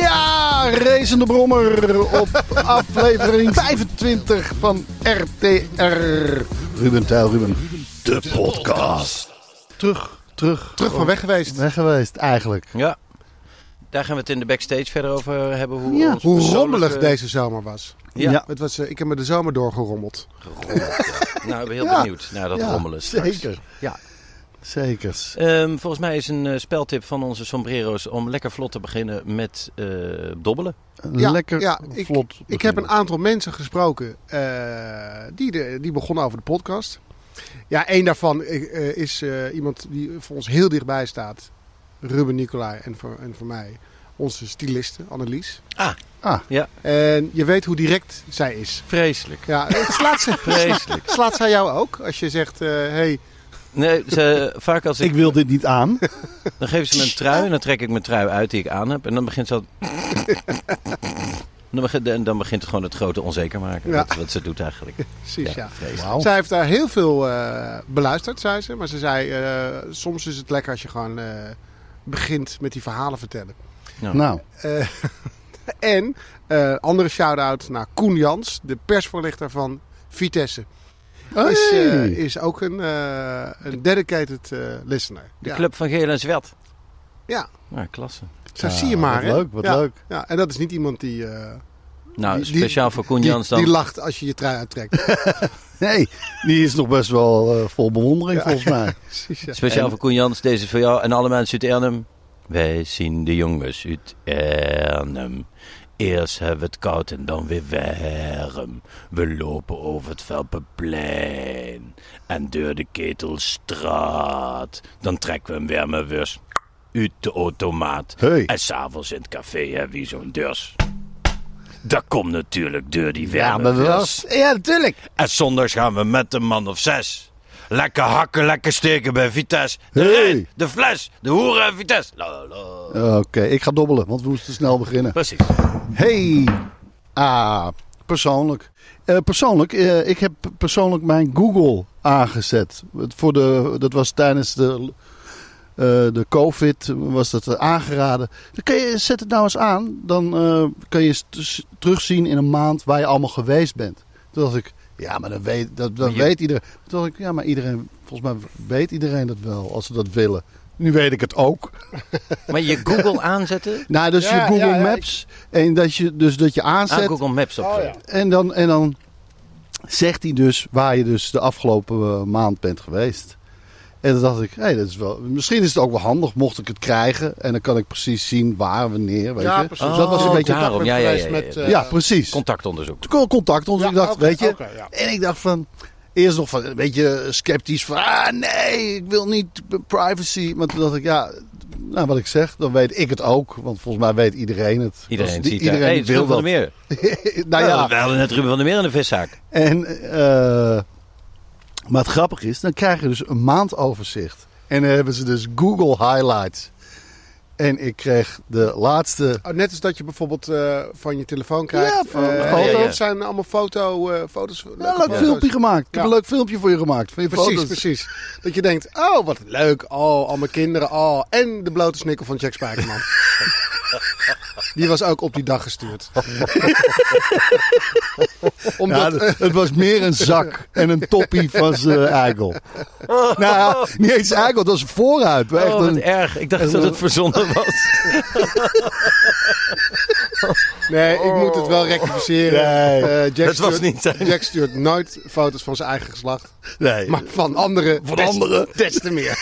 Ja, racende brommer op aflevering 25 van RTR. Ruben Tijl, Ruben. De podcast. Terug, terug. Terug van weg geweest. Weg geweest, eigenlijk. Ja. Daar gaan we het in de backstage verder over hebben. Hoe, Ja. ons Hoe persoonlijke- rommelig deze zomer was. Ja. Ja. Het was eh, ik heb me de zomer doorgerommeld. Gerommeld, ja. Nou, ik ben heel Ja. benieuwd naar dat Ja, rommelen straks. Zeker. Ja. Zeker. Ehm, volgens mij is een eh, speltip van onze sombrero's om lekker vlot te beginnen met eh, dobbelen. Ja, Lekker ja, ik- vlot. Ik heb een aantal mensen gesproken eh, die, de, die begonnen over de podcast. Ja, één daarvan eh, is eh, iemand die voor ons heel dichtbij staat. Ruben Nicolai en voor, en voor mij onze styliste Annelies. Ah, Ah. ja, En je weet hoe direct zij is. vreselijk. Ja, het slaat, ze, Vreselijk. slaat zij jou ook? Als je zegt, eh hey, Nee, ze, vaak als ik, Ik wil dit niet aan. dan geven ze me een trui en dan trek ik mijn trui uit die ik aan heb. En dan begint ze al... Dan begint, en dan begint het gewoon het grote onzeker maken. Ja. Wat, wat ze doet eigenlijk. precies ja. vreselijk. Wauw. Zij heeft daar heel veel eh, beluisterd, zei ze. Maar ze zei, eh, soms is het lekker als je gewoon eh, begint met die verhalen vertellen. Nou, Eh, en andere shout-out naar Koen Jans, de persvoorlichter van Vitesse. Is, eh, is ook een, eh, een dedicated eh, listener. De ja. club van Geel en Zwet. Ja, Nou, klasse. zo Ja, zie je maar. wat hè? leuk, wat ja. leuk. Ja, en dat is niet iemand die, eh, Nou, Die- die- speciaal voor Koen Jans dan. die lacht als je je trui uittrekt. nee, die is nog best wel eh, vol bewondering Ja. volgens mij. Precies, ja. Speciaal En- voor Koen Jans, deze voor jou en alle mensen uit Arnhem. Wij zien de jongens uit Arnhem. Eerst hebben we het koud en dan weer warm. We lopen over het Velpenplein en door de Ketelstraat. Dan trekken we een warme wurst uit de automaat. Hey. En s'avonds in het café hebben we zo'n deurs. Dat komt natuurlijk door die Ja, maar wel. wurst. Ja, natuurlijk. En zondags gaan we met een man of zes. Lekker hakken, lekker steken bij Vitesse. De Hey. Rijn, de fles, de hoeren en Vitesse. Oké, ik ga dobbelen, want we moesten snel beginnen. Precies. Hey, ah, persoonlijk. Eh, persoonlijk, eh, ik heb persoonlijk mijn Google aangezet. Voor de, dat was tijdens de, eh, de COVID, was dat aangeraden. Dan je, zet het nou eens aan, dan kan je terugzien in een maand waar je allemaal geweest bent. Toen dacht ik, ja, maar dan weet, dat, dat Maar je- weet iedereen. Toen ik, ja, maar iedereen, volgens mij weet iedereen dat wel, als ze dat willen. Nu weet ik het ook. Maar je Google aanzetten? Nou, dus Ja, je Google ja, ja, Maps. En dat je, dus dat je aanzet. Aan Google Maps op. Oh, ja. En dan, en dan zegt hij dus waar je dus de afgelopen eh, maand bent geweest. En dan dacht ik, hé, dat is wel, misschien is het ook wel handig mocht ik het krijgen. En dan kan ik precies zien waar, wanneer, weet Ja, je. precies. Dus dat was een Oh, beetje... daarom. Ja, ja, ja, ja. Met, eh, ja, precies. Contactonderzoek. Toen contact ons. Ja, ik dacht, weet je. En ik dacht van, eerst nog van een beetje sceptisch van, ah nee, ik wil niet privacy. Maar toen dacht ik, ja, nou wat ik zeg, dan weet ik het ook. Want volgens mij weet iedereen het. Iedereen Als- ziet iedereen daar. Hey, het wil van der Meer. nou ja, We hadden net Ruben van der Meer in de viszaak. En, eh, maar het grappige is, dan krijg je dus een maandoverzicht. En dan hebben ze dus Google Highlights. En ik kreeg de laatste. Oh, net als dat je bijvoorbeeld eh, van je telefoon krijgt. Ja, van eh, foto's. ja, zijn allemaal foto, eh, foto's. Ja, leuke leuk foto's. filmpje gemaakt. Ik heb een leuk filmpje voor je gemaakt. Van je Precies, foto's. precies. Dat je denkt, oh wat leuk. Oh, al mijn kinderen. Oh, en de blote snikkel van Jack Spijkerman. die was ook op die dag gestuurd. Omdat, Ja, het, was meer een zak en een toppie van zijn eigel. Nou, ja, niet eens eigel, dat was vooruit. Echt Oh, wat een, erg. Ik dacht dat het verzonnen was. Nee, ik moet het wel rectificeren. Nee. Eh, Jack, Het was niet zijn. Jack stuurt nooit foto's van zijn eigen geslacht. Nee. Maar van anderen Van anderen. des te meer.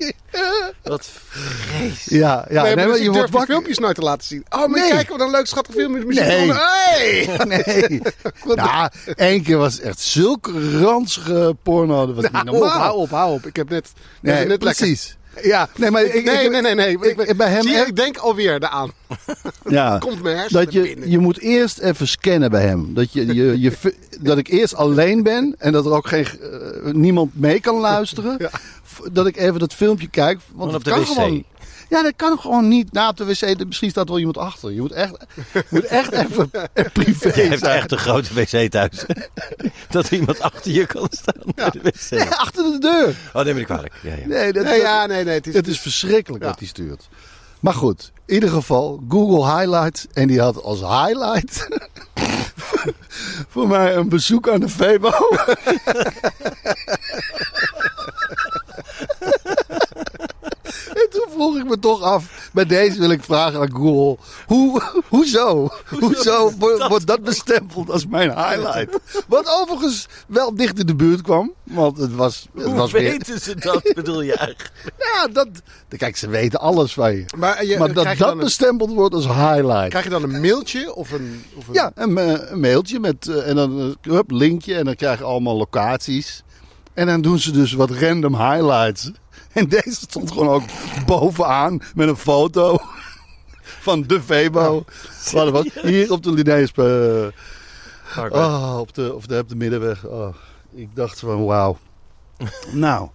Wat vrees. Ja, ja nee, maar dus je wordt wakker. filmpjes nooit te laten zien. Oh, maar Nee. kijk wat een leuk schattig filmpje. Nee. Hey! Nee. nou, één keer was echt zulke ranzige porno. Dat was niet Hou op, normaal. hou op, hou op. Ik heb net, Nee, net precies. lekker... Ja. Nee, maar ik- nee, ik- nee, nee, nee. ik- bij hem Zie je, echt- ik denk alweer eraan. Ja. Komt mijn hersenen Dat je, binnen. je moet eerst even scannen bij hem. Dat, je, je, dat ik eerst alleen ben en dat er ook geen, eh, niemand mee kan luisteren. Dat ik even dat filmpje kijk. Want de kan wc. gewoon. Ja, dat kan gewoon niet. Na op de wc, misschien staat er wel iemand achter. Je moet echt, je moet echt even privé Je hebt zijn. echt een grote wc thuis. dat er iemand achter je kan staan bij de wc. Nee, achter de deur. Oh, neem me niet kwalijk. Ja, ja. Nee, dat, Nee, dat- ja, nee, nee. Het is, het is verschrikkelijk Ja. wat hij stuurt. Maar goed, in ieder geval Google Highlights. En die had als highlight voor mij een bezoek aan de Febo. En toen vroeg ik me toch af, bij deze wil ik vragen aan Google, hoe, hoezo? Hoezo wordt dat bestempeld als mijn highlight? Wat overigens wel dicht in de buurt kwam, want het was, het Hoe was weer... weten ze dat, bedoel je eigenlijk? Ja, dat, kijk, ze weten alles van je. maar je, Maar dat je dat een, bestempeld wordt als highlight. krijg je dan een mailtje of een... Of een Ja, een, eh, een mailtje met eh, en dan een hup, linkje en dan krijg je allemaal locaties. En dan doen ze dus wat random highlights. En deze stond gewoon ook bovenaan met een foto van de dat was. Hier op de Linnaeus. eh, oh, op, de, of de, op de middenweg. Oh, ik dacht van wauw. nou.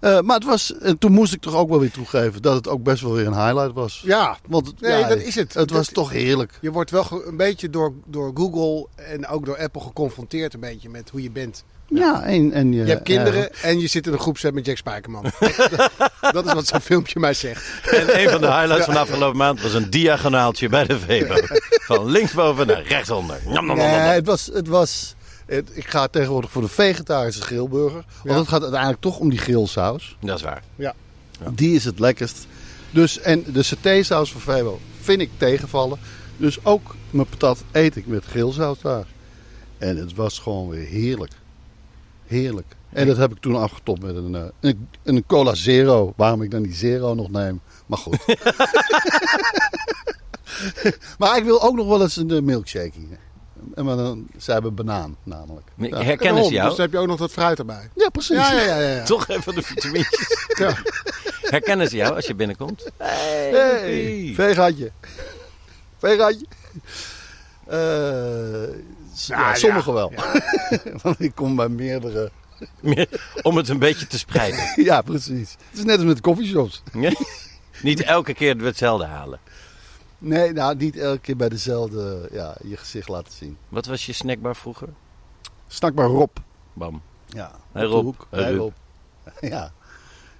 Eh, maar het was, en toen moest ik toch ook wel weer toegeven dat het ook best wel weer een highlight was. Ja, Want het- Nee, ja, dat is het. Het was Dat- toch heerlijk. je wordt wel een beetje door, door Google en ook door Apple geconfronteerd een beetje met hoe je bent. Ja, en, en je, Je hebt kinderen ja, en je zit in een groepset met Jack Spijkerman. dat is wat zo'n filmpje mij zegt. En een van de highlights van de afgelopen maand was een diagonaaltje bij de Vebo. Van linksboven naar rechtsonder. Nam, nam, nam, nam, Nee, het was, het was het- ik ga tegenwoordig voor de vegetarische grillburger. Want Ja. het gaat uiteindelijk toch om die grillsaus. Dat is waar. Ja. Die is het lekkerst. Dus, en de satésaus van Febo vind ik tegenvallen. Dus ook mijn patat eet ik met grillsaus daar. En het was gewoon weer heerlijk. Heerlijk. En dat heb ik toen afgetopt met een, eh, een, een cola zero. Waarom ik dan die zero nog neem. Maar goed. maar ik wil ook nog wel eens een eh, milkshake hier. En maar dan, ze hebben banaan namelijk. Ja, Herkennen ze jou? Dus dan heb je ook nog dat fruit erbij. ja precies. Ja, ja, ja. ja. Toch even de vitamintjes. Ja. Herkennen ze jou als je binnenkomt? Hey, Hey. veegatje. Veegatje. Eh, ja, ja. sommigen wel. Want ik kom bij meerdere. Meer Om het een beetje te spreiden. Ja, precies. Het is net als met coffeeshops. Niet elke keer hetzelfde halen. Nee, nou niet elke keer bij dezelfde ja, je gezicht laten zien. Wat was je snackbar vroeger? Snakbaar Rob. Bam. Ja, Hey Rob. hoek. Hey. Rob. Ja,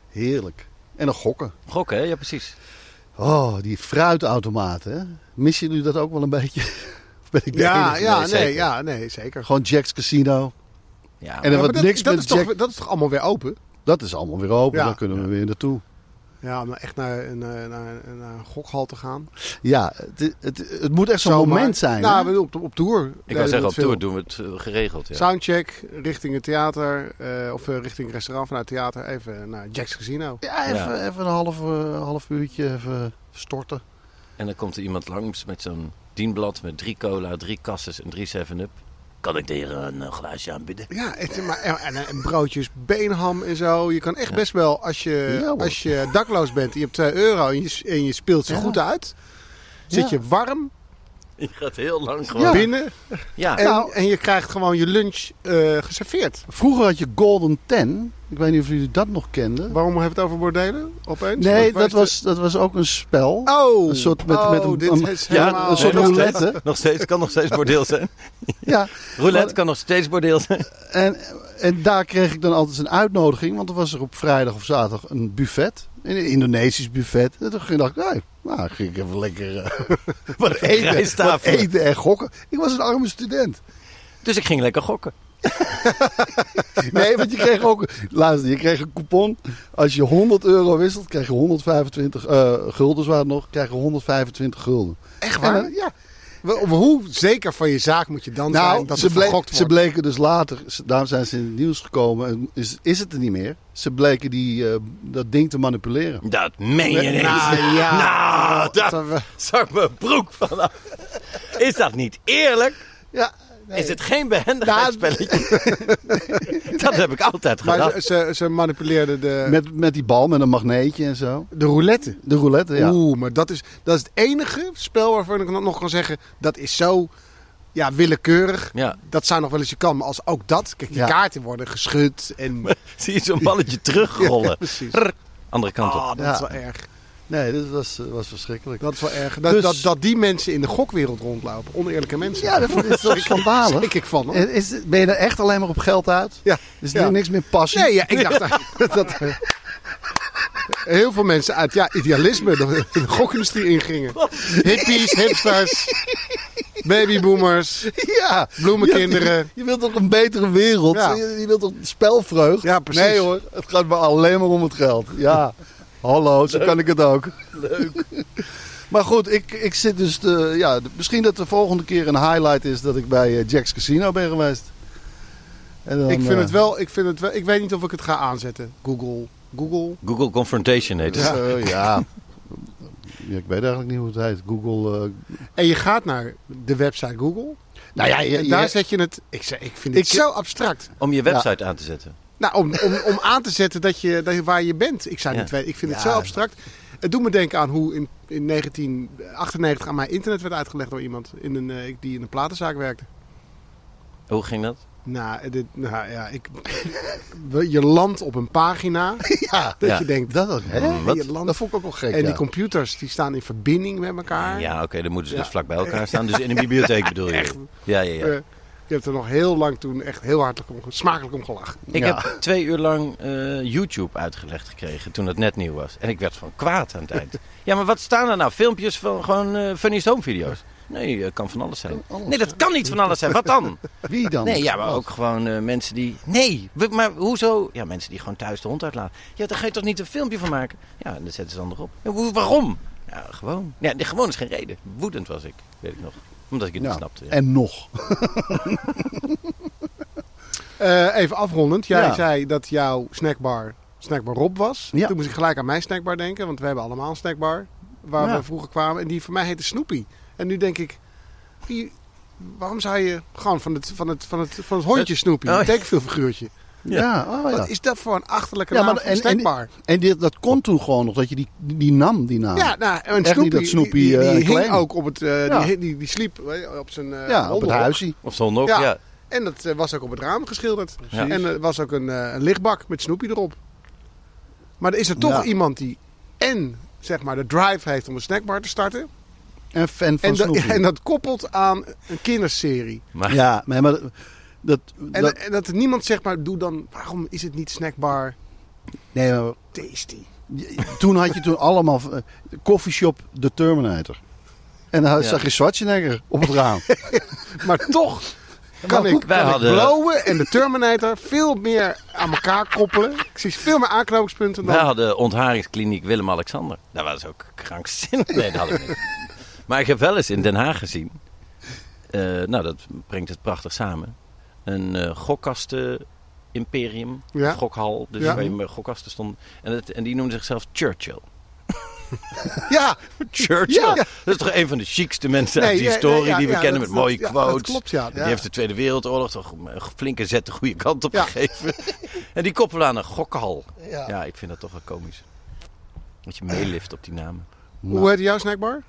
heerlijk. En dan gokken. Gokken, hè? Ja, precies. Oh, die fruitautomaten. Missen jullie dat ook wel een beetje? Of ben ik de Ja, enige? ja, Nee, nee, zeker. ja, nee, zeker. Gewoon Jack's Casino. Ja, En er Ja, wordt dat, niks dat, met is toch, Jack. dat is toch allemaal weer open? Dat is allemaal weer open. Ja. Daar kunnen we weer naartoe. Ja, om echt naar, een- naar, naar, naar een gokhal te gaan. Ja, het, het, het moet echt zo'n moment zijn. Nou, we doen op, op tour. ik wou zeggen, op tour doen we het eh, geregeld. Ja. Soundcheck richting het theater. eh, of eh, richting het restaurant vanuit het theater. Even naar Jack's Casino. ja, even, Ja. even een half, half uurtje even storten. En dan komt er iemand langs met zo'n dienblad met drie cola, drie kasses en drie 7-up. Kan ik hier een eh, glaasje aanbieden? Ja, het, maar, en, en, en broodjes, beenham en zo. Je kan echt best wel, als je, Ja, als je dakloos bent en je hebt 2 euro en je, en je speelt ze Ja. goed uit. Zit je warm Je gaat heel lang gewoon. Ja. binnen Ja. en, Nou. en je krijgt gewoon je lunch eh, geserveerd. Vroeger had je Golden Ten. Ik weet niet of jullie dat nog kenden. Waarom hebben we het over bordelen opeens? Nee, dat was, dat was ook een spel. Oh, Een soort met- oh, met een- dit een- is ja, helemaal... een soort Nee, nog roulette. steeds, nog steeds, kan nog steeds bordeel zijn. Ja, Roulette Maar- kan nog steeds bordeel zijn. en, en daar kreeg ik dan altijd een uitnodiging. Want er was er op vrijdag of zaterdag een buffet. Een Indonesisch buffet. En toen dacht ik, nee, nou, ging ik even lekker eh, wat, eten, wat eten en gokken. Ik was een arme student. Dus ik ging lekker gokken. Nee, want je kreeg ook... Luister, je kreeg een coupon. Als je 100 euro wisselt, krijg je 125... eh guldens waren het nog, krijg je 125 gulden. Echt waar? Ja. Wel, maar Hoe zeker van je zaak moet je dan zijn Nou, dat ze, het ble- vergokt ze bleken dus later, daarom zijn ze in het nieuws gekomen, en is, is het er niet meer. Ze bleken die, eh, dat ding te manipuleren. Dat meen je niet. Nou ja. Nou, daar Dat mijn broek vanaf. Is dat niet eerlijk? Ja, Is het geen behendigheidsspelletje? dat heb ik altijd maar gedaan. ze, ze, ze manipuleerden de, Met, met die bal, met een magneetje en zo. de roulette. De roulette, ja. Oeh, maar dat is, dat is het enige spel waarvan ik nog kan zeggen... dat is zo ja, willekeurig. Ja. Dat zou nog wel eens je kan. Maar als ook dat... Kijk, die Ja. kaarten worden geschud. En, Zie je zo'n balletje terugrollen. Ja, precies. Rrr, Andere kant op. Oh, dat Ja. is wel erg. Nee, dat was, eh, was verschrikkelijk. Dat is wel erg. Dat, Dus- dat, dat die mensen in de gokwereld rondlopen. Oneerlijke mensen. Ja, dat is toch schandalig. schrik ik van. Hoor. Is, ben je er echt alleen maar op geld uit? Ja. Is Ja. er niks meer passie? Nee, ja, ik dacht dat eh, heel veel mensen uit ja, idealisme de, de gokindustrie ingingen. Hippies, hipsters, babyboomers. Ja. Bloemenkinderen. Je, je wilt toch een betere wereld? Ja. Je, je wilt toch spelvreugd? Ja, precies. Nee hoor, het gaat maar alleen maar om het geld. Ja, hallo, zo kan ik het ook. Leuk. Maar goed, ik, ik zit dus... Te, ja, misschien dat de volgende keer een highlight is dat ik bij eh, Jack's Casino ben geweest. En dan, Ik vind eh, het wel, ik vind het wel, ik weet niet of ik het ga aanzetten. Google, Google. Google Confrontation heet het. Ja. ja. Ja, ik weet eigenlijk niet hoe het heet. Google. eh, En je gaat naar de website Google. nou ja, je, daar zet je het. Ik, zeg, ik vind het Ik- zo abstract. Om je website aan te zetten. Nou, om, om, om aan te zetten dat je, dat je waar je bent. Ik zou Ja. niet weten. Ik vind het zo abstract. Het doet me denken aan hoe in, in 1998 aan mij internet werd uitgelegd door iemand in een, eh, die in een platenzaak werkte. Hoe ging dat? Nou, dit, nou ja, ik, je landt op een pagina ja, dat Ja. je denkt, dat ook. Hè? Mm, wat? je landt, Dat vond ik ook wel gek. en die computers die staan in verbinding met elkaar. Ja, oké, dan moeten ze Ja. dus vlak bij elkaar staan. Dus in een bibliotheek bedoel je? Echt. Ja, ja, ja. Eh, je hebt er nog heel lang toen echt heel hartelijk om, smakelijk om gelachen. Ik Ja. heb twee uur lang eh, YouTube uitgelegd gekregen toen het net nieuw was. En ik werd van kwaad aan het eind. Ja, maar wat staan er nou? Filmpjes van gewoon eh funny home video's? Nee, het kan van alles zijn. alles Nee, dat kan niet van alles zijn. Wat dan? Wie dan? Nee, ja, maar ook gewoon eh, mensen die... Nee, we- maar hoezo? Ja, mensen die gewoon thuis de hond uitlaten. Ja, daar ga je toch niet een filmpje van maken? Ja, en dat zetten ze dan erop. Ja, waarom? Ja, gewoon. Ja, nee, gewoon is geen reden. Woedend was ik, weet ik nog. Omdat ik het Ja, niet snapte. ja. En nog. Eh, even afrondend. Jij Ja. zei dat jouw snackbar snackbar Rob was. Ja. Toen moest ik gelijk aan mijn snackbar denken. Want we hebben allemaal een snackbar. Waar Ja. we vroeger kwamen. En die voor mij heette Snoopy. En nu denk ik... Wie, waarom zou je gewoon van het, van het, van het, van het hondje Snoopy, Oh, een tekenfilmfiguurtje. Ja, oh ja. Wat is dat voor een achterlijke Ja, naam maar en- en- snackbar? En dit, dat kon toen gewoon nog, dat je die, die nam, die naam. Ja, nou, en Snoopy, niet dat Snoopy, die, die, eh, die hing ook op het... eh, Ja. die, die, die sliep op zijn eh Ja, op het huisje. Of zondag, Ja. ja. En dat was ook op het raam geschilderd. En er was ook een, eh, een lichtbak met Snoopy erop. Maar er is er toch Ja. iemand die en zeg maar de drive heeft om een snackbar te starten. En fan van En, dat- en dat koppelt aan een kinderserie. Maar Ja, maar, maar dat, En dat, en dat niemand zeg maar, doe dan, waarom is het niet snackbar nee, maar tasty? toen had je toen allemaal uh, coffeeshop The Terminator. En dan Ja. zag je Schwarzenegger op het raam. Maar toch kan Maar ik, Wij kan hadden- ik Blowen en de Terminator veel meer aan elkaar koppelen. Ik zie veel meer aanknopingspunten dan... wij hadden ontharingskliniek Willem-Alexander. Dat was ook krankzinnig. Nee, dat had ik niet. Maar ik heb wel eens in Den Haag gezien. eh, nou, dat brengt het prachtig samen. Een eh gokkasten imperium. Ja. Of gokhal. Dus Ja. waar je met gokkasten stond. En, het, en die noemde zichzelf Churchill. Ja, Churchill? Ja. Dat is toch een van de chicste mensen uit Nee, ja, historie ja, die we kennen met mooie dat- quotes. klopt, ja. Die heeft de Tweede Wereldoorlog toch een flinke zet de goede kant op gegeven. en die koppelen aan een gokhal. Ja. Ja, ik vind dat toch wel komisch. Dat je meelift op die namen. Hoe heet jouw snackbar?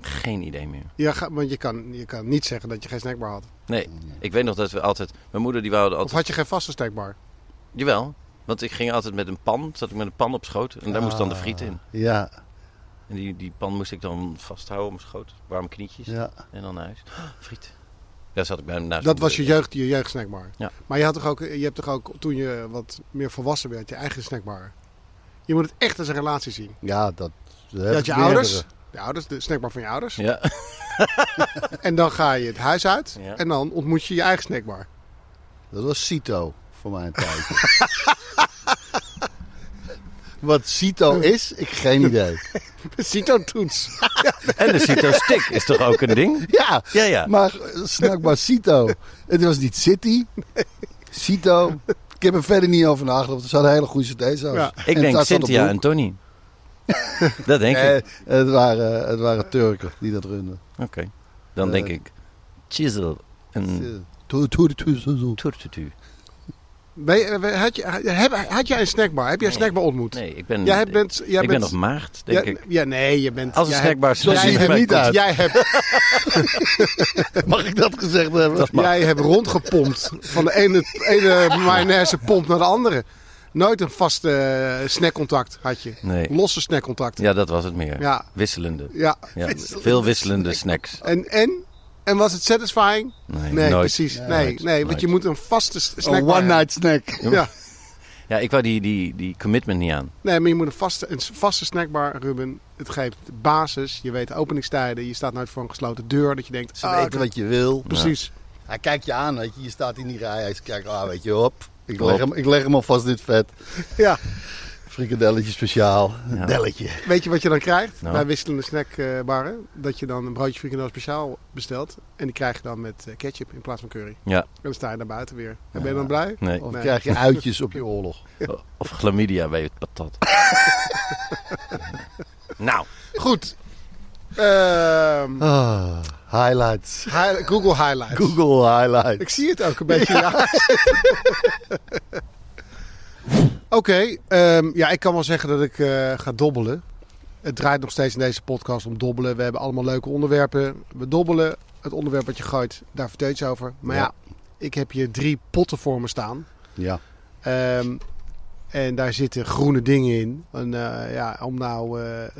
Geen idee meer. Ja, ga- want je kan, je kan niet zeggen dat je geen snackbar had. Nee, ik weet nog dat we altijd... Mijn moeder die wou Of altijd... had je geen vaste snackbar? Jawel, want ik ging altijd met een pan. Zat ik met een pan op schoot. En daar moest dan de friet in. Ja, En die, die pan moest ik dan vasthouden op mijn schoot. Warme knietjes. ja. En dan naar huis. Oh, friet. Daar zat ik bij naast Dat was je jeugd, je jeugdsnackbar. Ja. Maar je, had toch ook, je hebt toch ook, toen je wat meer volwassen werd, je eigen snackbar. Je moet het echt als een relatie zien. Ja, dat... dat Je ouders, meerdere. De ouders, de snackbar van je ouders. Ja. En dan ga je het huis uit Ja. en dan ontmoet je je eigen snackbar. Dat was Cito voor mijn tijdje. Wat Cito is, ik geen idee. Cito-toets. En de Cito Stick is toch ook een ding? Ja, Ja, ja. maar eh, snackbar Cito. Het was niet City. Cito. Ik heb er verder niet over nagedacht. Er zat een hele goede cd's Ja. ja. Ik denk Cynthia en Tony. dat denk Nee, ik. het, waren, het waren Turken die dat runden. Oké. Dan Eh, denk ik Chisel en. Ben je- we- Had, je, had jij een snackbar? Heb jij een snackbar ontmoet? Nee, ik ben, Jij bent, jij ik ben bent, nog maagd, denk ja, ik. Ja, nee, je bent... Als een snackbar Zo het hebt- er niet uit. Jij hebt, Mag ik dat gezegd hebben? jij hebt rondgepompt van de ene, ene mayonaise pomp naar de andere. Nooit een vaste eh, snackcontact had je. Nee. Losse snackcontacten. Ja, dat was het meer. Ja. Wisselende. Ja. Ja, veel wisselende snacks. En, en? En was het satisfying? Nee, Nee, nooit. precies. Nee, nee, nooit, want je moet een vaste s- Een snackbar one night snack. Ja. Ja, ik wou die, die, die commitment niet aan. Nee, maar je moet een vaste, een vaste snackbar, Ruben. Het geeft basis. Je weet de openingstijden. Je staat nooit voor een gesloten deur. Dat je denkt, Ze ah, weten wat je wil. precies. Hij kijkt je aan, weet je. Je staat in die rij. Hij kijkt, ah, weet je, hop. Ik leg, hem, ik leg hem alvast dit vet. Ja. Frikadelletje speciaal. Een. Delletje. Weet je wat je dan krijgt Nou. bij wisselende snackbarren? Dat je dan een broodje frikandel speciaal bestelt. En die krijg je dan met eh, ketchup in plaats van curry. Ja, En dan sta je daar buiten weer. En ben je dan blij? nee. Of Nee. krijg je uitjes op je oorlog. Of chlamydia bij het patat. nou, Goed. Ehm, Ah, highlights. hi- Google Highlights. Google highlights. Ik zie het ook een beetje. Ja. Oké, ehm, ja, ik kan wel zeggen dat ik eh, ga dobbelen. Het draait nog steeds in deze podcast om dobbelen. We hebben allemaal leuke onderwerpen. We dobbelen. Het onderwerp wat je gooit, daar vertel je over. Maar ja, Ja. ik heb hier drie potten voor me staan. Ja. Ehm, en daar zitten groene dingen in. En, eh, ja, om nou eh, eh,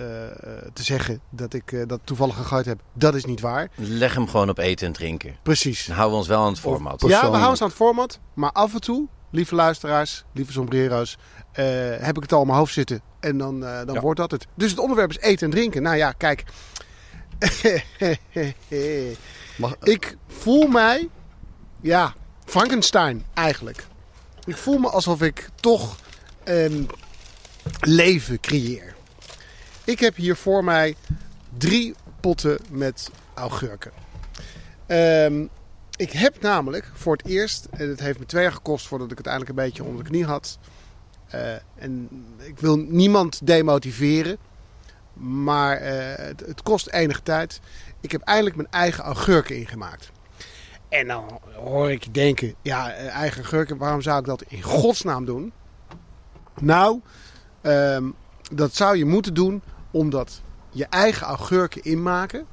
te zeggen dat ik eh, dat toevallig gegooid heb, dat is niet waar. leg hem gewoon op eten en drinken. Precies. Dan houden we ons wel aan het format. Ja, we houden ons aan het format. Maar af en toe, lieve luisteraars, lieve sombrero's, eh, heb ik het al in mijn hoofd zitten. En dan, eh, dan Ja. wordt dat het. Dus het onderwerp is eten en drinken. Nou ja, kijk. Mag, ik voel mij, ja, Frankenstein eigenlijk. Ik voel me alsof ik toch een leven creëer. Ik heb hier voor mij drie potten met augurken. Ehm, ik heb namelijk voor het eerst, en het heeft me twee jaar gekost voordat ik het eindelijk een beetje onder de knie had. Eh, en ik wil niemand demotiveren, maar eh, het, het kost enige tijd. Ik heb eindelijk mijn eigen augurken ingemaakt. En dan hoor ik je denken, ja, eh, eigen augurken, waarom zou ik dat in godsnaam doen? Nou, ehm, dat zou je moeten doen omdat je eigen augurken inmaken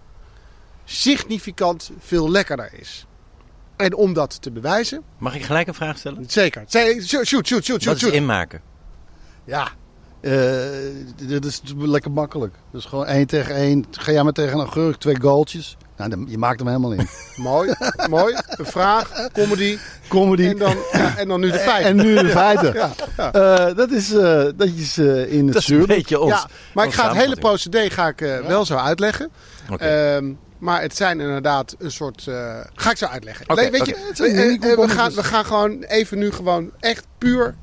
significant veel lekkerder is. En om dat te bewijzen, Mag ik gelijk een vraag stellen? zeker. Shoot, shoot, shoot, shoot, Wat is inmaken? ja. Eh, dit is lekker makkelijk. Dus gewoon één tegen één. Ga jij maar tegen een augurk, twee goaltjes. Nou, je maakt hem helemaal in. Mooi, mooi. Een vraag, comedy. Comedy. En dan, ja, en dan nu de feiten. En nu de feiten. Ja, ja. Eh, dat is, eh, dat is eh, in het Dat is een zuur. beetje ons. ja, maar ik ga het hele procedé ga ik, wel zo uitleggen. Oké. Ehm, maar het zijn inderdaad een soort. eh, ga ik zo uitleggen. Oké, Nee, weet je, we, gaan, we gaan gewoon even nu gewoon echt puur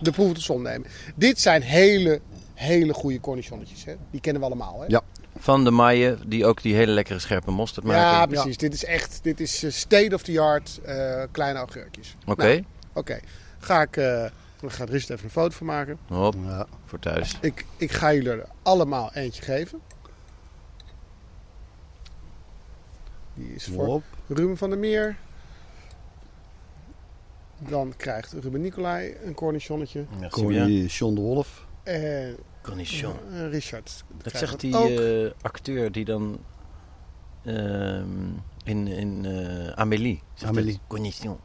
de proef op de som nemen. Dit zijn hele, hele goede cornichonnetjes. Hè? Die kennen we allemaal. Hè? Ja. Van de maaien die ook die hele lekkere scherpe mosterd maken. Ja, precies. Dit is echt dit is eh, state of the art eh, kleine augurkjes. Oké, Nou, Oké, ga ik. eh gaan er eerst even een foto van maken. hop, Ja. voor thuis. Ik, ik ga jullie er allemaal eentje geven. Die is voor Hop. Ruben van der Meer. Dan krijgt Ruben Nicolai een cornichonnetje. John de Wolf. En Cornichon. eh, Richard. Dat zegt die eh, acteur die dan ehm, in, in eh, Amélie. zegt Amélie. Cornichon.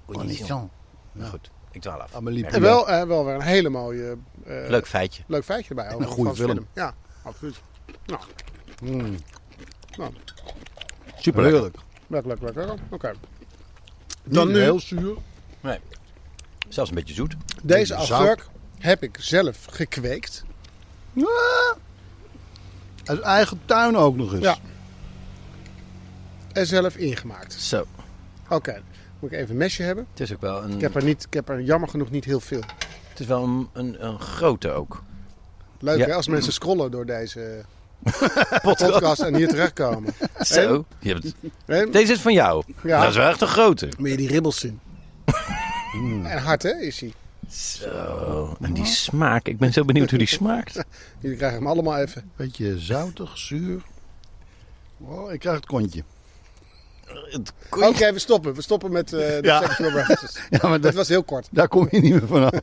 Maar goed, ik dwaal af. Amélie. En wel, wel weer een hele mooie... eh, Leuk feitje. Leuk feitje erbij. over een goede film. Ja, absoluut. Nou, Mm. nou Super Heerlijk. lekker, lekker, lekker. Oké. Dan Dan nu, heel zuur. Zelfs een beetje zoet. deze augurk heb ik zelf gekweekt. Uit eigen tuin ook nog eens. Ja. En zelf ingemaakt. Zo. Oké, moet ik even een mesje hebben. Het is ook wel een, Ik heb er, niet, ik heb er jammer genoeg niet heel veel. het is wel een, een, een grote ook. Leuk Ja. hè, als mensen scrollen door deze podcast en hier terechtkomen. Zo. Je hebt, deze is van jou. Ja. Dat is wel echt een grote. Moet je die ribbels zien. En hard hè, is hij. Zo. En die smaak. Ik ben zo benieuwd hoe die smaakt. Jullie krijgen hem allemaal even. Beetje zoutig, zuur. Oh, ik krijg het kontje. Het Oké, we stoppen. We stoppen met eh de Ja. sexual references. Ja, maar Dat dat, was heel kort. daar kom je niet meer vanaf.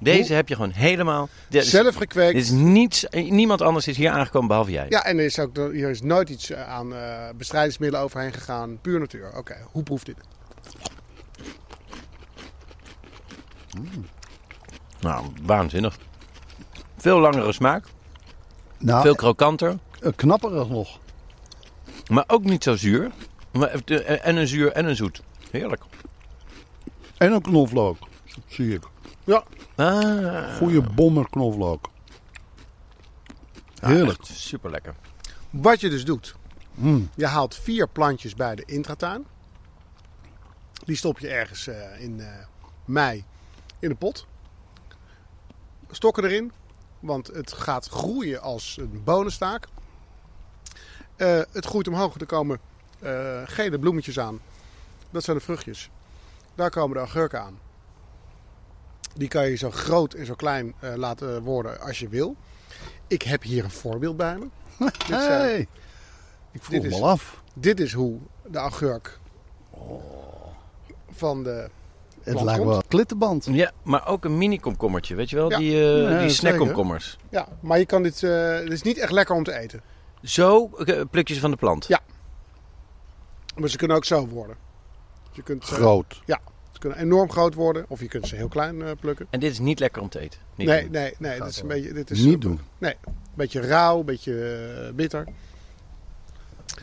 Deze heb je gewoon helemaal... Dit is, Zelf dit gekweekt. is niets, niemand anders is hier aangekomen behalve jij. Ja, en er is ook, hier is nooit iets eh, aan eh, bestrijdingsmiddelen overheen gegaan. Puur natuur. Oké, hoe proeft dit? Nou, waanzinnig. Veel langere smaak. Nou, Veel krokanter. eh, knapperig nog. Maar ook niet zo zuur. Maar, eh, en een zuur en een zoet. Heerlijk. En een knoflook. Zie ik. Ja, Ah, Goeie bommer knoflook. Heerlijk. Super lekker. wat je dus doet. Mm. Je haalt vier plantjes bij de intratuin. Die stop je ergens eh, in eh, mei in de pot. Stokken erin, want het gaat groeien als een bonenstaak. Eh, het groeit omhoog, er komen eh, gele bloemetjes aan. Dat zijn de vruchtjes. Daar komen de agurken aan. Die kan je zo groot en zo klein eh, laten worden als je wil. Ik heb hier een voorbeeld bij me. Dit zijn-. Ik vroeg Dit me is- af. dit is hoe de agurk van de Het lijkt wel een klittenband. Ja, maar ook een mini komkommertje. Weet je wel? Ja. Die, eh Ja, die zeker. snackkomkommers. Ja, maar je kan dit, eh, het is niet echt lekker om te eten. Zo eh, pluk je ze van de plant. Ja. Maar ze kunnen ook zo worden. Je kunt Groot. Ja, ze kunnen enorm groot worden. Of je kunt ze heel klein eh, plukken. En dit is niet lekker om te eten. Niet nee, doen. nee, nee. Dit is een beetje, dit is Niet doen. Nee, een beetje rauw, een beetje eh, bitter.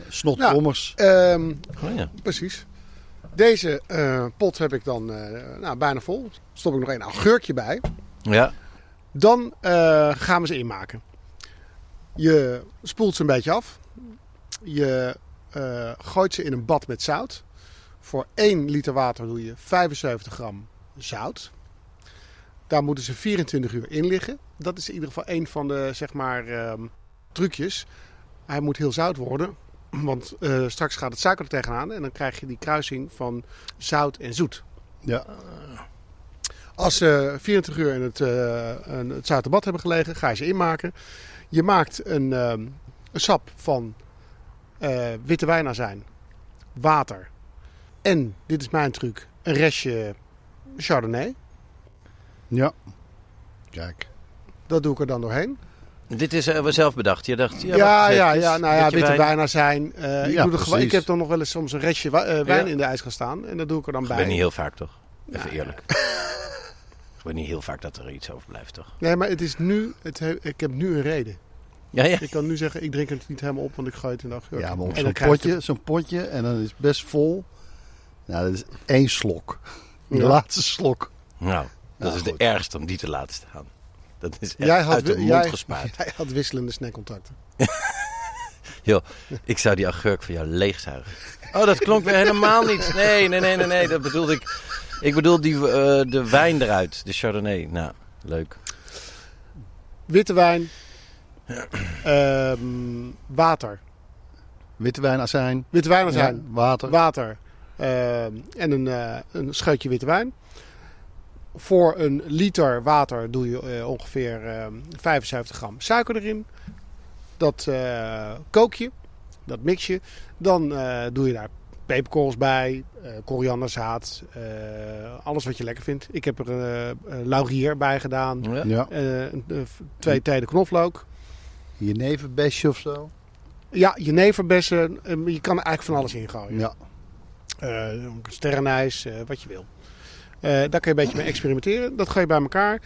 Snotkommers. Ehm, Oh, ja. precies. Deze eh, pot heb ik dan eh, nou, bijna vol. Stop ik nog een augurkje bij. ja. Dan eh, gaan we ze inmaken. Je spoelt ze een beetje af. Je gooit ze in een bad met zout. Voor 1 liter water doe je 75 gram zout. Daar moeten ze 24 uur in liggen. Dat is in ieder geval een van de zeg maar, ehm, trucjes. Hij moet heel zout worden. Want eh, straks gaat het suiker er tegenaan. En dan krijg je die kruising van zout en zoet. Ja. Als ze 24 uur in het, eh het zoute bad hebben gelegen, ga je ze inmaken. Je maakt een, een sap van eh, witte wijnazijn, water en, dit is mijn truc, een restje chardonnay. Ja. Kijk. Dat doe ik er dan doorheen. Dit is eh, zelf bedacht. Je dacht, ja, Ja, ja, nou ja, witte wijn. wijnazijn. eh, ik, Ja, doe er gewoon- ik heb dan nog wel eens soms een restje eh, wijn Ja. in de ijs gaan staan. En dat doe ik er dan Ik bij. ben niet heel vaak, toch? Even Ja, eerlijk. Ik ben niet heel vaak dat er iets overblijft, toch? Nee, maar het is nu, het he- ik heb nu een reden. Ja, ja. Ik kan nu zeggen, ik drink het niet helemaal op, want ik gooi het in de agurk. Ja, maar zo'n potje, zo'n potje en dan is het best vol. Nou, dat is één slok. De laatste slok. Nou, dat Nou, is de ergste om die te laten staan. Dat is echt Jij had, uit de mond jij, gespaard. jij had wisselende snackcontacten. Joh, ik zou die agurk van jou leegzuigen. Oh, dat klonk weer helemaal niet. Nee, nee, nee, nee, nee. Dat bedoelde ik. Ik bedoel die, eh, de wijn eruit. De Chardonnay. Nou, leuk. Witte wijn, ehm, water. Witte wijn, azijn. Witte wijn zijn Ja, water. water ehm, en een, eh, een scheutje witte wijn. Voor een liter water doe je eh, ongeveer ehm, 75 gram suiker erin. Dat eh, kook je, dat mix je. Dan eh, doe je daar peperkorrels bij, eh korianderzaad, eh, alles wat je lekker vindt. Ik heb er eh, eh, laurier bij gedaan. Ja. Eh, eh, twee tijden knoflook. Jeneverbesje of zo. Ja, jeneverbessen. eh, je kan er eigenlijk van alles in gooien. Ja. Eh, sterrenijs, eh, wat je wil. Eh, daar kun je een beetje mee experimenteren. Dat ga je bij elkaar.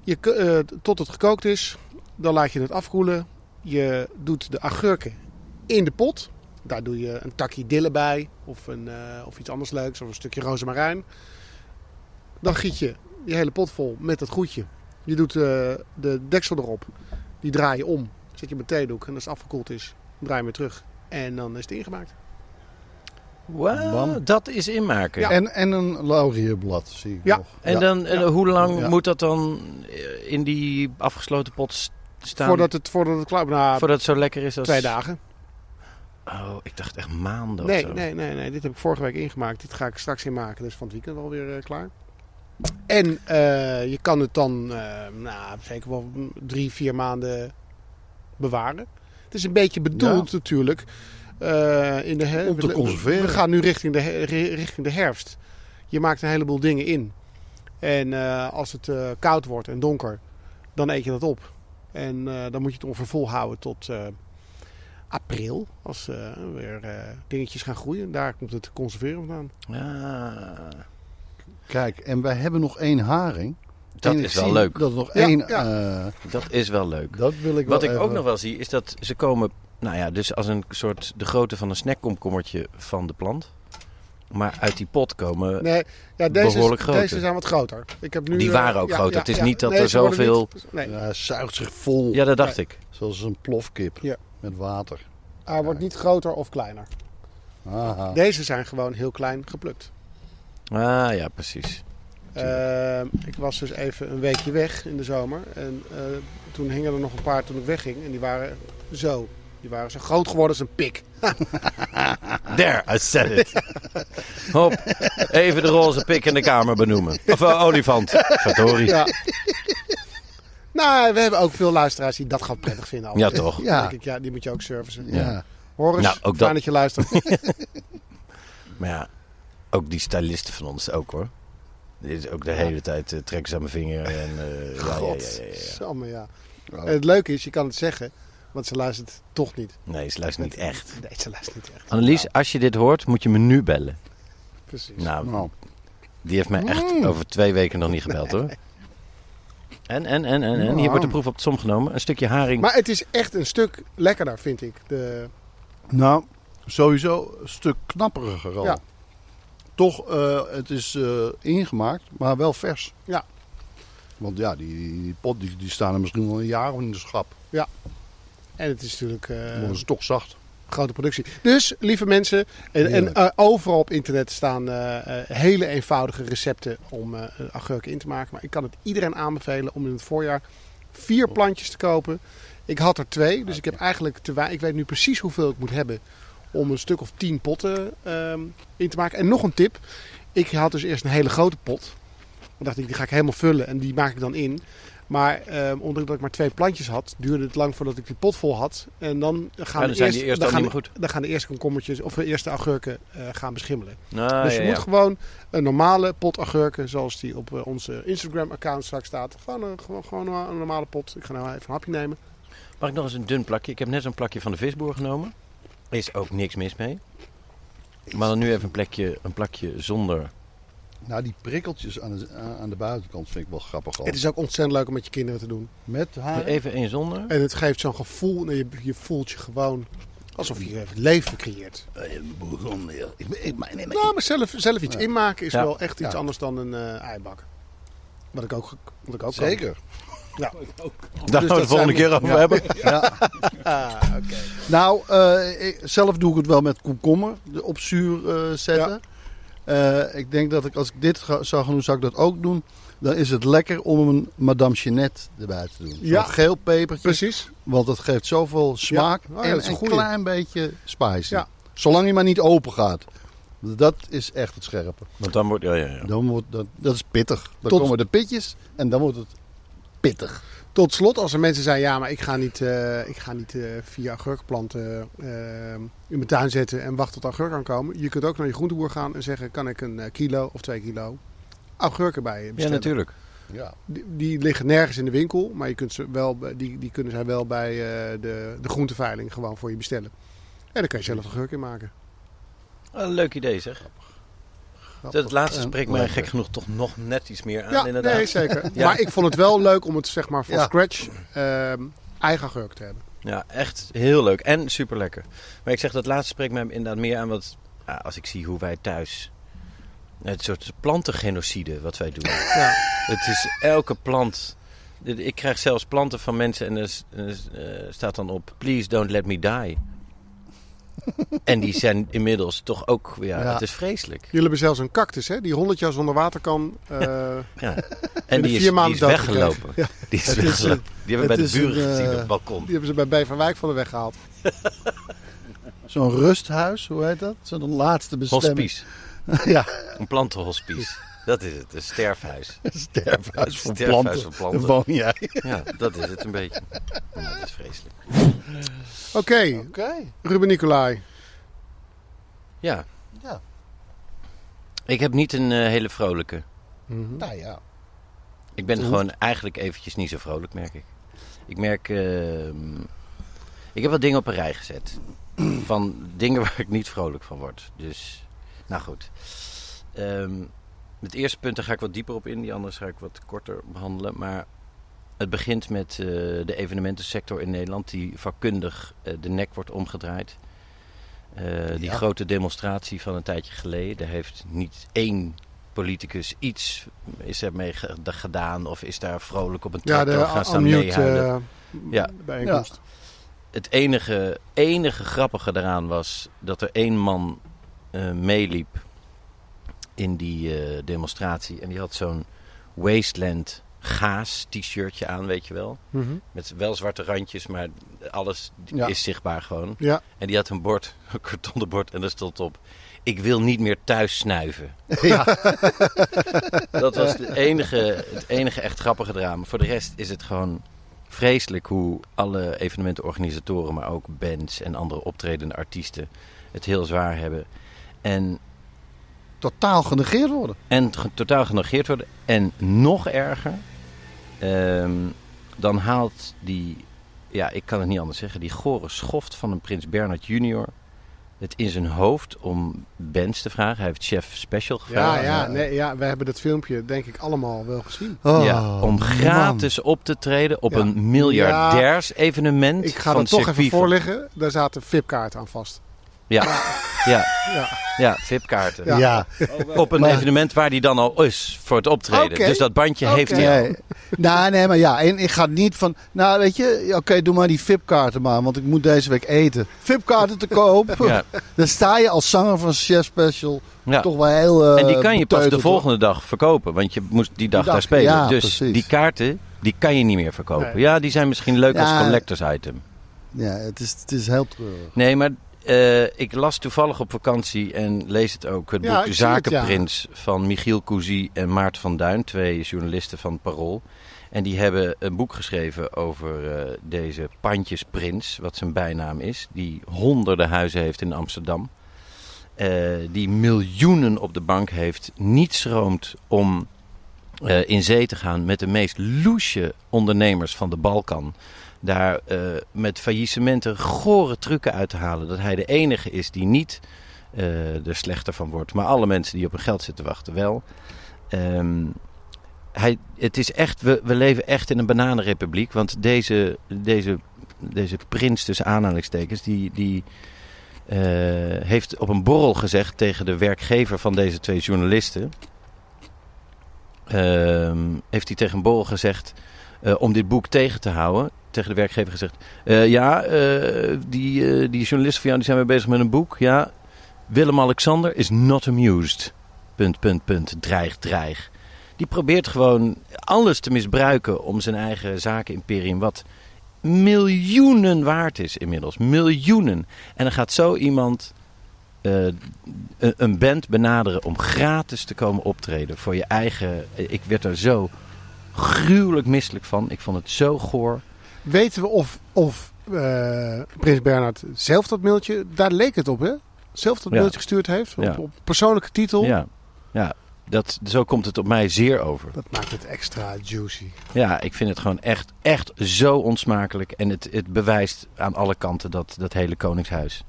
Je, eh, tot het gekookt is. Dan laat je het afkoelen. Je doet de agurken in de pot. Daar doe je een takje dille bij. Of, een, eh, of iets anders leuks. Of een stukje rozemarijn. Dan giet je je hele pot vol met dat goedje. Je doet de deksel erop. Die draai je om. Zet je op een theedoek. En als het afgekoeld is, draai je hem weer terug. En dan is het ingemaakt. Wauw, Bam. dat is inmaken. Ja. En, en een laurierblad, zie ik Ja. nog. En, dan, en Ja. hoe lang Ja. moet dat dan eh, in die afgesloten pot staan? Voordat het, voordat het klaar nou, Voordat het zo lekker is als... twee dagen. Oh, ik dacht echt maanden Nee, of zo. nee, nee, nee. Dit heb ik vorige week ingemaakt. Dit ga ik straks inmaken. Dus van het weekend alweer eh, klaar. En eh, je kan het dan eh, nou, zeker wel drie, vier maanden bewaren. Het is een beetje bedoeld natuurlijk. Eh, in de her- Om te we- conserveren. We gaan nu richting de, her- richting de herfst. Je maakt een heleboel dingen in. En eh, als het eh, koud wordt en donker, dan eet je dat op. En eh, dan moet je het ongeveer volhouden tot eh, april. Als eh, weer eh, dingetjes gaan groeien. Daar komt het conserveren vandaan. Ja, Kijk, en wij hebben nog één haring. dat is wel leuk. Dat nog Ja, één... ja. eh, Dat is wel leuk. dat wil ik Wat wel ik ook nog wel zie, is dat ze komen... Nou ja, dus als een soort de grootte van een snackkomkommertje van de plant. Maar uit die pot komen... Nee, ja, deze, Behoorlijk is- groter. deze zijn wat groter. Ik heb nu, Die eh, waren ook ja, groter. ja, Het is ja. niet dat er zoveel- niet- nee, Ja, hij zuigt zich vol. Ja, dat dacht ik. Zoals een plofkip Ja. met water. hij wordt niet groter of kleiner. Aha. Deze zijn gewoon heel klein geplukt. Ah, ja, precies. Eh, ik was dus even een weekje weg in de zomer. En eh, toen hingen er nog een paar toen ik wegging. En die waren zo. Die waren zo groot geworden als een pik. There, I said it. Hop, even de roze pik in de kamer benoemen. Of eh, olifant. Verdorie. Ja, Ja. nou, we hebben ook veel luisteraars die dat gewoon prettig vinden. altijd. toch. Ja. Denk ik, ja, die moet je ook servicen. Ja. Hoor eens, Nou, ook fijn dat- dat je luistert. Maar ja, ook die stylisten van ons ook hoor. Dit is ook de hele tijd uh, trekken ze aan mijn vinger. En, eh, ja, ja, God, ja, ja, ja. samme, ja. En het leuke is, je kan het zeggen, want ze luistert toch niet. Nee, ze luistert niet echt. Nee, ze luistert niet echt. Annelies, als je dit hoort, moet je me nu bellen. Precies. Nou, Nou, die heeft mij echt Mm. over twee weken nog niet gebeld hoor. En, en, en, en, en. Hier wordt de proef op de som genomen. Een stukje haring. Maar het is echt een stuk lekkerder, vind ik. De, nou, sowieso een stuk knapperiger al. Ja. Toch, eh, het is eh, ingemaakt, maar wel vers. Ja. Want ja, die, die pot die, die staan er misschien wel een jaar in de schap. En het is natuurlijk eh, worden ze toch zacht. grote productie. Dus, lieve mensen, en, en eh, overal op internet staan eh, eh, hele eenvoudige recepten om eh, agurken in te maken. Maar ik kan het iedereen aanbevelen om in het voorjaar vier plantjes te kopen. Ik had er twee, dus ik heb eigenlijk te weinig. Ik weet nu precies hoeveel ik moet hebben om een stuk of tien potten ehm, in te maken. En nog een tip. Ik had dus eerst een hele grote pot. Dan dacht ik, die ga ik helemaal vullen en die maak ik dan in. Maar ehm, omdat ik maar twee plantjes had, duurde het lang voordat ik die pot vol had. En dan gaan, dan de, eerste, dan gaan de- meer goed. dan gaan de eerste komkommertjes of de eerste agurken eh, gaan beschimmelen. Nou, dus je ja. moet gewoon een normale pot agurken, zoals die op eh, onze Instagram-account straks staat. Gewoon, een, gewoon, gewoon een, een normale pot. Ik ga nou even een hapje nemen. Mag ik nog eens een dun plakje? Ik heb net zo'n plakje van de visboer genomen. Is ook niks mis mee. Maar dan nu even een, plekje, een plakje zonder. Nou, die prikkeltjes aan de, aan de buitenkant vind ik wel grappig. al. Het is ook ontzettend leuk om met je kinderen te doen. Met haar. Even één zonder. En het geeft zo'n gevoel. en Je, je voelt je gewoon alsof je het leven creëert. Ik, ik, maar, nee, maar Nou, maar zelf, zelf iets inmaken is Ja. wel echt iets Ja. anders dan een eh eibak. Wat ik ook, wat ik ook kan. Zeker. Ja. Daar Dus gaan we het volgende keer over Ja. hebben. Ja. Ah, oké. Nou, eh, ik, zelf doe ik het wel met komkommer de- op zuur eh, zetten. Eh, ik denk dat ik als ik dit ga, zou gaan doen, zou ik dat ook doen. Dan is het lekker om een Madame Jeanette erbij te doen. Ja. Zo'n geel pepertje. Precies. Want dat geeft zoveel smaak Oh ja, en een klein beetje spicy. Ja. Zolang hij maar niet open gaat. Dat is echt het scherpe. Want dan wordt. Ja, ja, ja. Dan wordt dat, dat is pittig. Dan Tot- komen de pitjes en dan wordt het pittig. Tot slot, als er mensen zijn, ja, maar ik ga niet, eh, ik ga niet eh, vier agurkplanten eh, in mijn tuin zetten en wachten tot agurk aankomen. Je kunt ook naar je groenteboer gaan en zeggen, kan ik een eh, kilo of twee kilo agurken bij je ja, bestellen? natuurlijk. Ja. Die, die liggen nergens in de winkel, maar je kunt ze wel, die, die kunnen zij wel bij eh, de, de groenteveiling gewoon voor je bestellen. En dan kan je zelf agurk in maken. Een leuk idee zeg. Het laatste spreekt mij gek genoeg toch nog net iets meer aan ja, inderdaad. nee, zeker. Ja. Maar ik vond het wel leuk om het zeg maar van Ja. scratch ehm, eigen agurk te hebben. Ja, echt heel leuk en super lekker. Maar ik zeg dat laatste spreekt mij inderdaad meer aan wat ja, als ik zie hoe wij thuis het soort plantengenocide wat wij doen. Ja. Het is elke plant. Ik krijg zelfs planten van mensen en er er eh, staat dan op: Please don't let me die. En die zijn inmiddels toch ook, ja, Ja. het is vreselijk. Jullie hebben zelfs een cactus, hè? Die 100 jaar zonder water kan. eh, Ja. de En die vier is, die maanden is weggelopen. Ja. Die is is weggelopen. die hebben we bij de buren een, gezien eh, op het balkon. die hebben ze bij Beverwijk van de weg gehaald. Zo'n rusthuis, hoe heet dat? Zo'n laatste bestemming. Hospice. ja, Een plantenhospice. Dat is het, een sterfhuis. een sterfhuis voor Sterfhuis planten. voor planten. Woon jij. Ja, dat is het een beetje. Ja, dat is vreselijk. Oké, Oké. Ruben Nicolai. Ja. Ja. Ik heb niet een eh, hele vrolijke. Mhm. Nou ja. Ik ben gewoon eigenlijk eventjes niet zo vrolijk, merk ik. Ik merk... ehm, ik heb wat dingen op een rij gezet. Van dingen waar ik niet vrolijk van word. Dus, nou goed. Ehm, het eerste punt, daar ga ik wat dieper op in. Die andere ga ik wat korter behandelen. Maar het begint met eh, de evenementensector in Nederland... die vakkundig eh, de nek wordt omgedraaid. Eh, die Ja. grote demonstratie van een tijdje geleden... daar heeft niet één politicus iets is er mee ge- gedaan... of is daar vrolijk op een Ja, tractor gaan staan meehuilen. eh Ja. bijeenkomst. Het enige, enige grappige daaraan was dat er één man eh, meeliep in die eh, demonstratie. En die had zo'n Wasteland gaas t-shirtje aan, weet je wel. Mhm. Met wel zwarte randjes, maar alles Ja. is zichtbaar gewoon. Ja. En die had een bord, een kartonnen bord, en daar stond op... Ik wil niet meer thuis snuiven. ja. Dat was de enige, het enige echt grappige drama. Voor de rest is het gewoon vreselijk hoe alle evenementenorganisatoren, maar ook bands en andere optredende artiesten het heel zwaar hebben. En, Totaal genegeerd worden. en ge- totaal genegeerd worden. En nog erger, ehm, dan haalt die, ja, ik kan het niet anders zeggen, die gore schoft van een prins Bernhard junior het in zijn hoofd om bands te vragen. Hij heeft Chef Special Ja, gevraagd. ja, nee, ja, we hebben dat filmpje denk ik allemaal wel gezien. Oh, ja, om man. gratis op te treden op Ja. een miljardairs evenement. Ik ga van dat toch even voorleggen. Daar zaten VIP-kaarten aan vast. Ja, ja, Ja. ja, VIP-kaarten. Ja. Ja. Op een Maar- evenement waar die dan al is voor het optreden. Dus dat bandje heeft hij. Nee. nou, nee, maar ja. En ik ga niet van... Nou, weet je... Oké, doe maar die VIP-kaarten maar. Want ik moet deze week eten. VIP-kaarten te koop. Ja, Dan sta je als zanger van Chef Special ja. toch wel heel... eh, En die kan je pas de volgende dag verkopen. Want je moest die dag Die dag, daar spelen. ja, dus precies. die kaarten, die kan je niet meer verkopen. Nee. Ja, die zijn misschien leuk als collectors item. Ja, het is, het is heel treurig. Nee, maar eh, ik las toevallig op vakantie en lees het ook. Het Ja, boek het, ja. Zakenprins van Michiel Cousy en Maarten van Duin. Twee journalisten van Parool. En die hebben een boek geschreven over eh, deze pandjesprins, wat zijn bijnaam is. Die honderden huizen heeft in Amsterdam. Eh, die miljoenen op de bank heeft. Niet schroomt om in zee te gaan met de meest loesje ondernemers van de Balkan daar eh, met faillissementen gore trucken uit te halen. Dat hij de enige is die niet eh, er slechter van wordt. Maar alle mensen die op hun geld zitten wachten wel. Ehm, hij, het is echt, we, we leven echt in een bananenrepubliek. Want deze, deze, deze prins tussen aanhalingstekens... die, die eh, heeft op een borrel gezegd tegen de werkgever van deze twee journalisten... Ehm, heeft hij tegen een borrel gezegd om dit boek tegen te houden. Tegen de werkgever gezegd: eh, Ja, eh, die, eh, die journalisten van jou die zijn weer bezig met een boek. Ja, Willem-Alexander is not amused. Punt, punt, punt. Dreig, dreig. Die probeert gewoon alles te misbruiken om zijn eigen zakenimperium, wat miljoenen waard is inmiddels. Miljoenen. En dan gaat zo iemand een band benaderen om gratis te komen optreden voor je eigen. Ik werd er zo gruwelijk misselijk van. Ik vond het zo goor. Weten we of, of eh, Prins Bernhard zelf dat mailtje, daar leek het op hè? Zelf dat Ja. mailtje gestuurd heeft, op, op persoonlijke titel. Ja, ja dat, zo komt het op mij zeer over. Dat maakt het extra juicy. Ja, ik vind het gewoon echt, echt zo onsmakelijk. En het, het bewijst aan alle kanten dat dat hele Koningshuis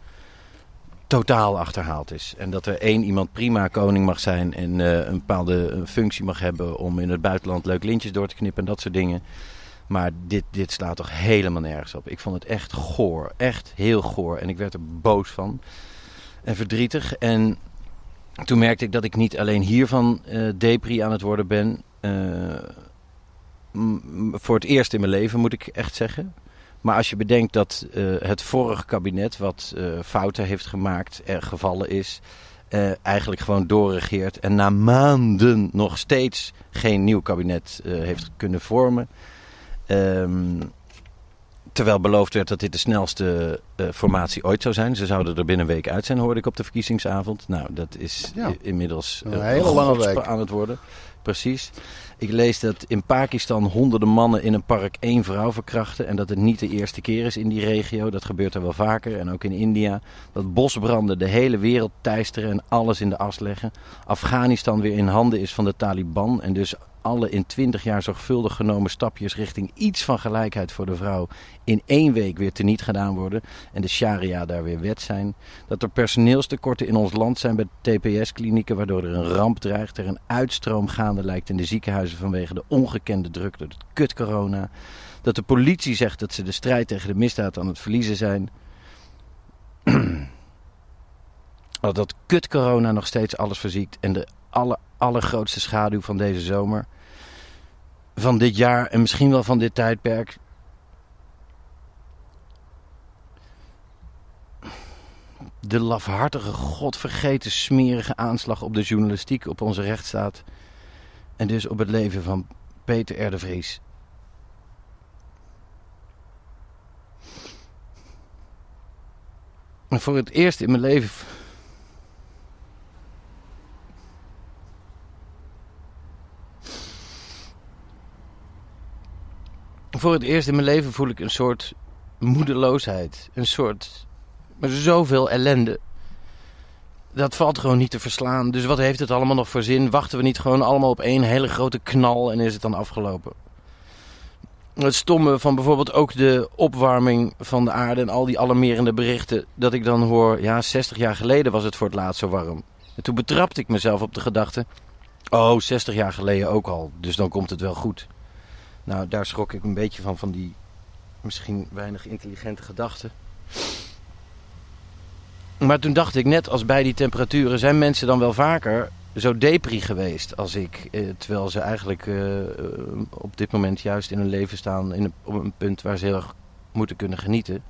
totaal achterhaald is. En dat er één iemand prima koning mag zijn en eh, een bepaalde eh, functie mag hebben om in het buitenland leuk lintjes door te knippen en dat soort dingen. Maar dit, dit slaat toch helemaal nergens op. Ik vond het echt goor. Echt heel goor. En ik werd er boos van. En verdrietig. En toen merkte ik dat ik niet alleen hiervan eh depri aan het worden ben. eh, voor het eerst in mijn leven, moet ik echt zeggen. Maar als je bedenkt dat eh, het vorige kabinet, wat fouten heeft gemaakt, er gevallen is, eigenlijk gewoon doorregeert en na maanden nog steeds geen nieuw kabinet heeft kunnen vormen. Ehm, terwijl beloofd werd dat dit de snelste eh, formatie ooit zou zijn. Ze zouden er binnen een week uit zijn, hoorde ik op de verkiezingsavond. Nou, dat is Ja. inmiddels Een hele lange week. aan het worden. Precies. Ik lees dat in Pakistan honderden mannen in een park één vrouw verkrachten. En dat het niet de eerste keer is in die regio. Dat gebeurt er wel vaker. En ook in India. Dat bosbranden de hele wereld teisteren en alles in de as leggen. Afghanistan weer in handen is van de Taliban. En dus alle in twintig jaar zorgvuldig genomen stapjes richting iets van gelijkheid voor de vrouw in één week weer teniet gedaan worden. En de sharia daar weer wet zijn. Dat er personeelstekorten in ons land zijn bij TPS-klinieken, waardoor er een ramp dreigt. Er een uitstroom gaande lijkt in de ziekenhuizen vanwege de ongekende druk door het kut corona. Dat de politie zegt dat ze de strijd tegen de misdaad aan het verliezen zijn. dat kut corona nog steeds alles verziekt. En de aller, allergrootste schaduw van deze zomer. Van dit jaar en misschien wel van dit tijdperk. De lafhartige, godvergeten, smerige aanslag op de journalistiek, op onze rechtsstaat. En dus op het leven van Peter R. de Vries. En voor het eerst in mijn leven Voor het eerst in mijn leven voel ik een soort moedeloosheid. Een soort. Maar zoveel ellende. Dat valt gewoon niet te verslaan. Dus wat heeft het allemaal nog voor zin? Wachten we niet gewoon allemaal op één hele grote knal en is het dan afgelopen? Het stomme van bijvoorbeeld ook de opwarming van de aarde en al die alarmerende berichten. Dat ik dan hoor, ja, 60 jaar geleden was het voor het laatst zo warm. En toen betrapte ik mezelf op de gedachte. Oh, 60 jaar geleden ook al, dus dan komt het wel goed. Nou, daar schrok ik een beetje van, van die misschien weinig intelligente gedachten. Maar toen dacht ik, net als bij die temperaturen, zijn mensen dan wel vaker zo depri geweest als ik. Eh, terwijl ze eigenlijk eh, op dit moment juist in hun leven staan in een, op een punt waar ze heel erg moeten kunnen genieten.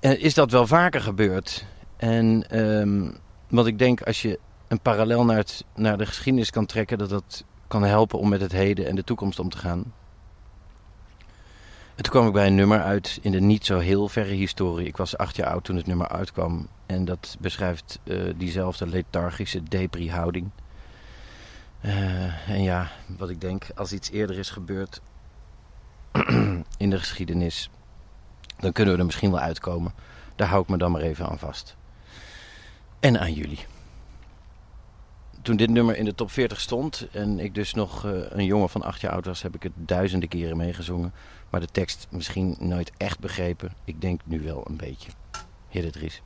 En is dat wel vaker gebeurd? En ehm, wat ik denk, als je een parallel naar, naar de geschiedenis kan trekken, dat dat kan helpen om met het heden en de toekomst om te gaan. En toen kwam ik bij een nummer uit in de niet zo heel verre historie. Ik was acht jaar oud toen het nummer uitkwam. En dat beschrijft eh, diezelfde lethargische depri-houding. Eh, en ja, wat ik denk, als iets eerder is gebeurd in de geschiedenis, dan kunnen we er misschien wel uitkomen. Daar hou ik me dan maar even aan vast. En aan jullie toen dit nummer in de top 40 stond en ik dus nog uh, een jongen van acht jaar oud was, heb ik het duizenden keren meegezongen. Maar de tekst misschien nooit echt begrepen. Ik denk nu wel een beetje. Heer de Dries.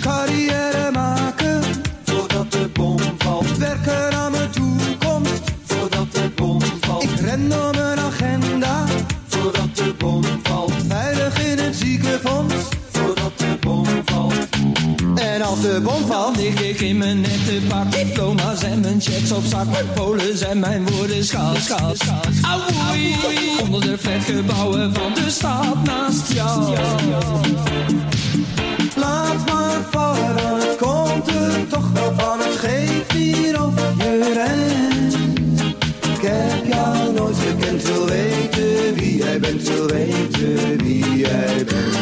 Carrière maken voordat de bom valt. Werken aan mijn toekomst door mijn agenda voordat de bom valt. Veilig in het ziekenfonds voordat de bom valt. En als de bom valt, lig ik in mijn nette pak. Diploma's en mijn checks op zak. Mijn polen zijn mijn woorden schaal, schaal, schaal. Auwoei, onder de flatgebouwen van de stad naast jou. Laat maar vallen, komt er toch wel van. Het geeft hier of je rent. Bent, wil weten wie jij bent.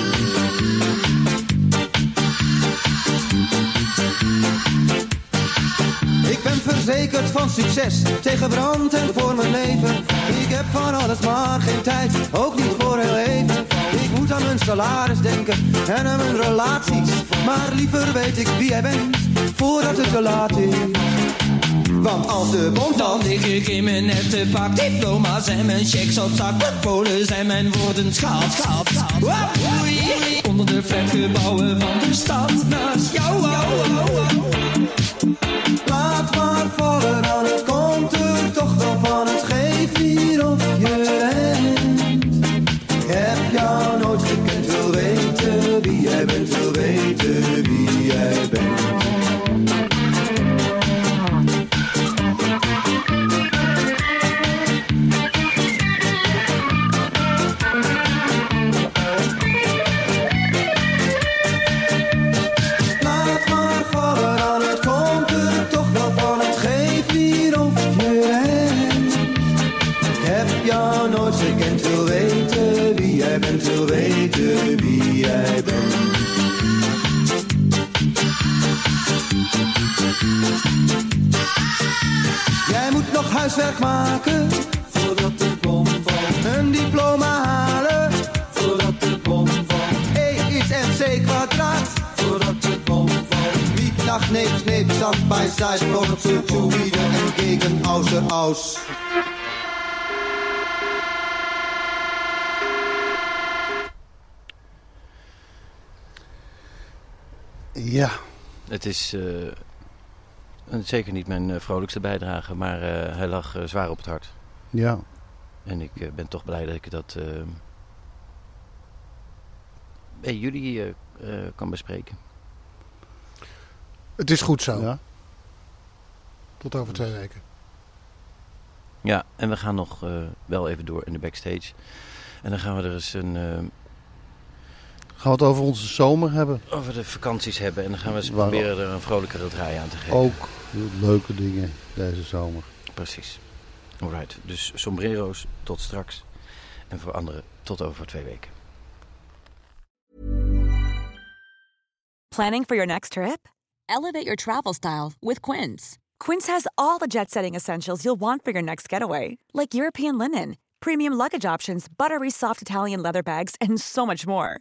Ik ben verzekerd van succes, tegen brand en voor mijn leven. Ik heb van alles maar geen tijd, ook niet voor heel even. Ik moet aan mijn salaris denken en aan mijn relaties. Maar liever weet ik wie jij bent, voordat het te laat is. Want als de bom dan lig ik in mijn nette pak. Diploma's en mijn checks op zak. Mijn polen zijn mijn woorden schaal, schaal, schaal Oei, Onder de flatgebouwen van de stad. Naast jou Laat maar vallen, Het is eh, een- zeker niet mijn eh, vrolijkste bijdrage, maar eh, hij lag zwaar op het hart. ja. En ik eh, ben toch blij dat ik dat bij jullie eh, eh, kan bespreken. Het is goed zo. ja. Tot over twee weken. Ja, en we gaan nog eh, wel even door in de backstage. En dan gaan we er eens een, Gaan we het over onze zomer hebben? over de vakanties hebben. En dan gaan we eens Waarom? proberen er een vrolijkere draai aan te geven. Ook leuke dingen deze zomer. Precies. Alright, dus sombrero's tot straks. En voor anderen tot over twee weken. Planning for your next trip? Elevate your travel style with Quince. Quince has all the jet setting essentials you'll want for your next getaway, like European linen, premium luggage options, buttery soft Italian leather bags, and so much more.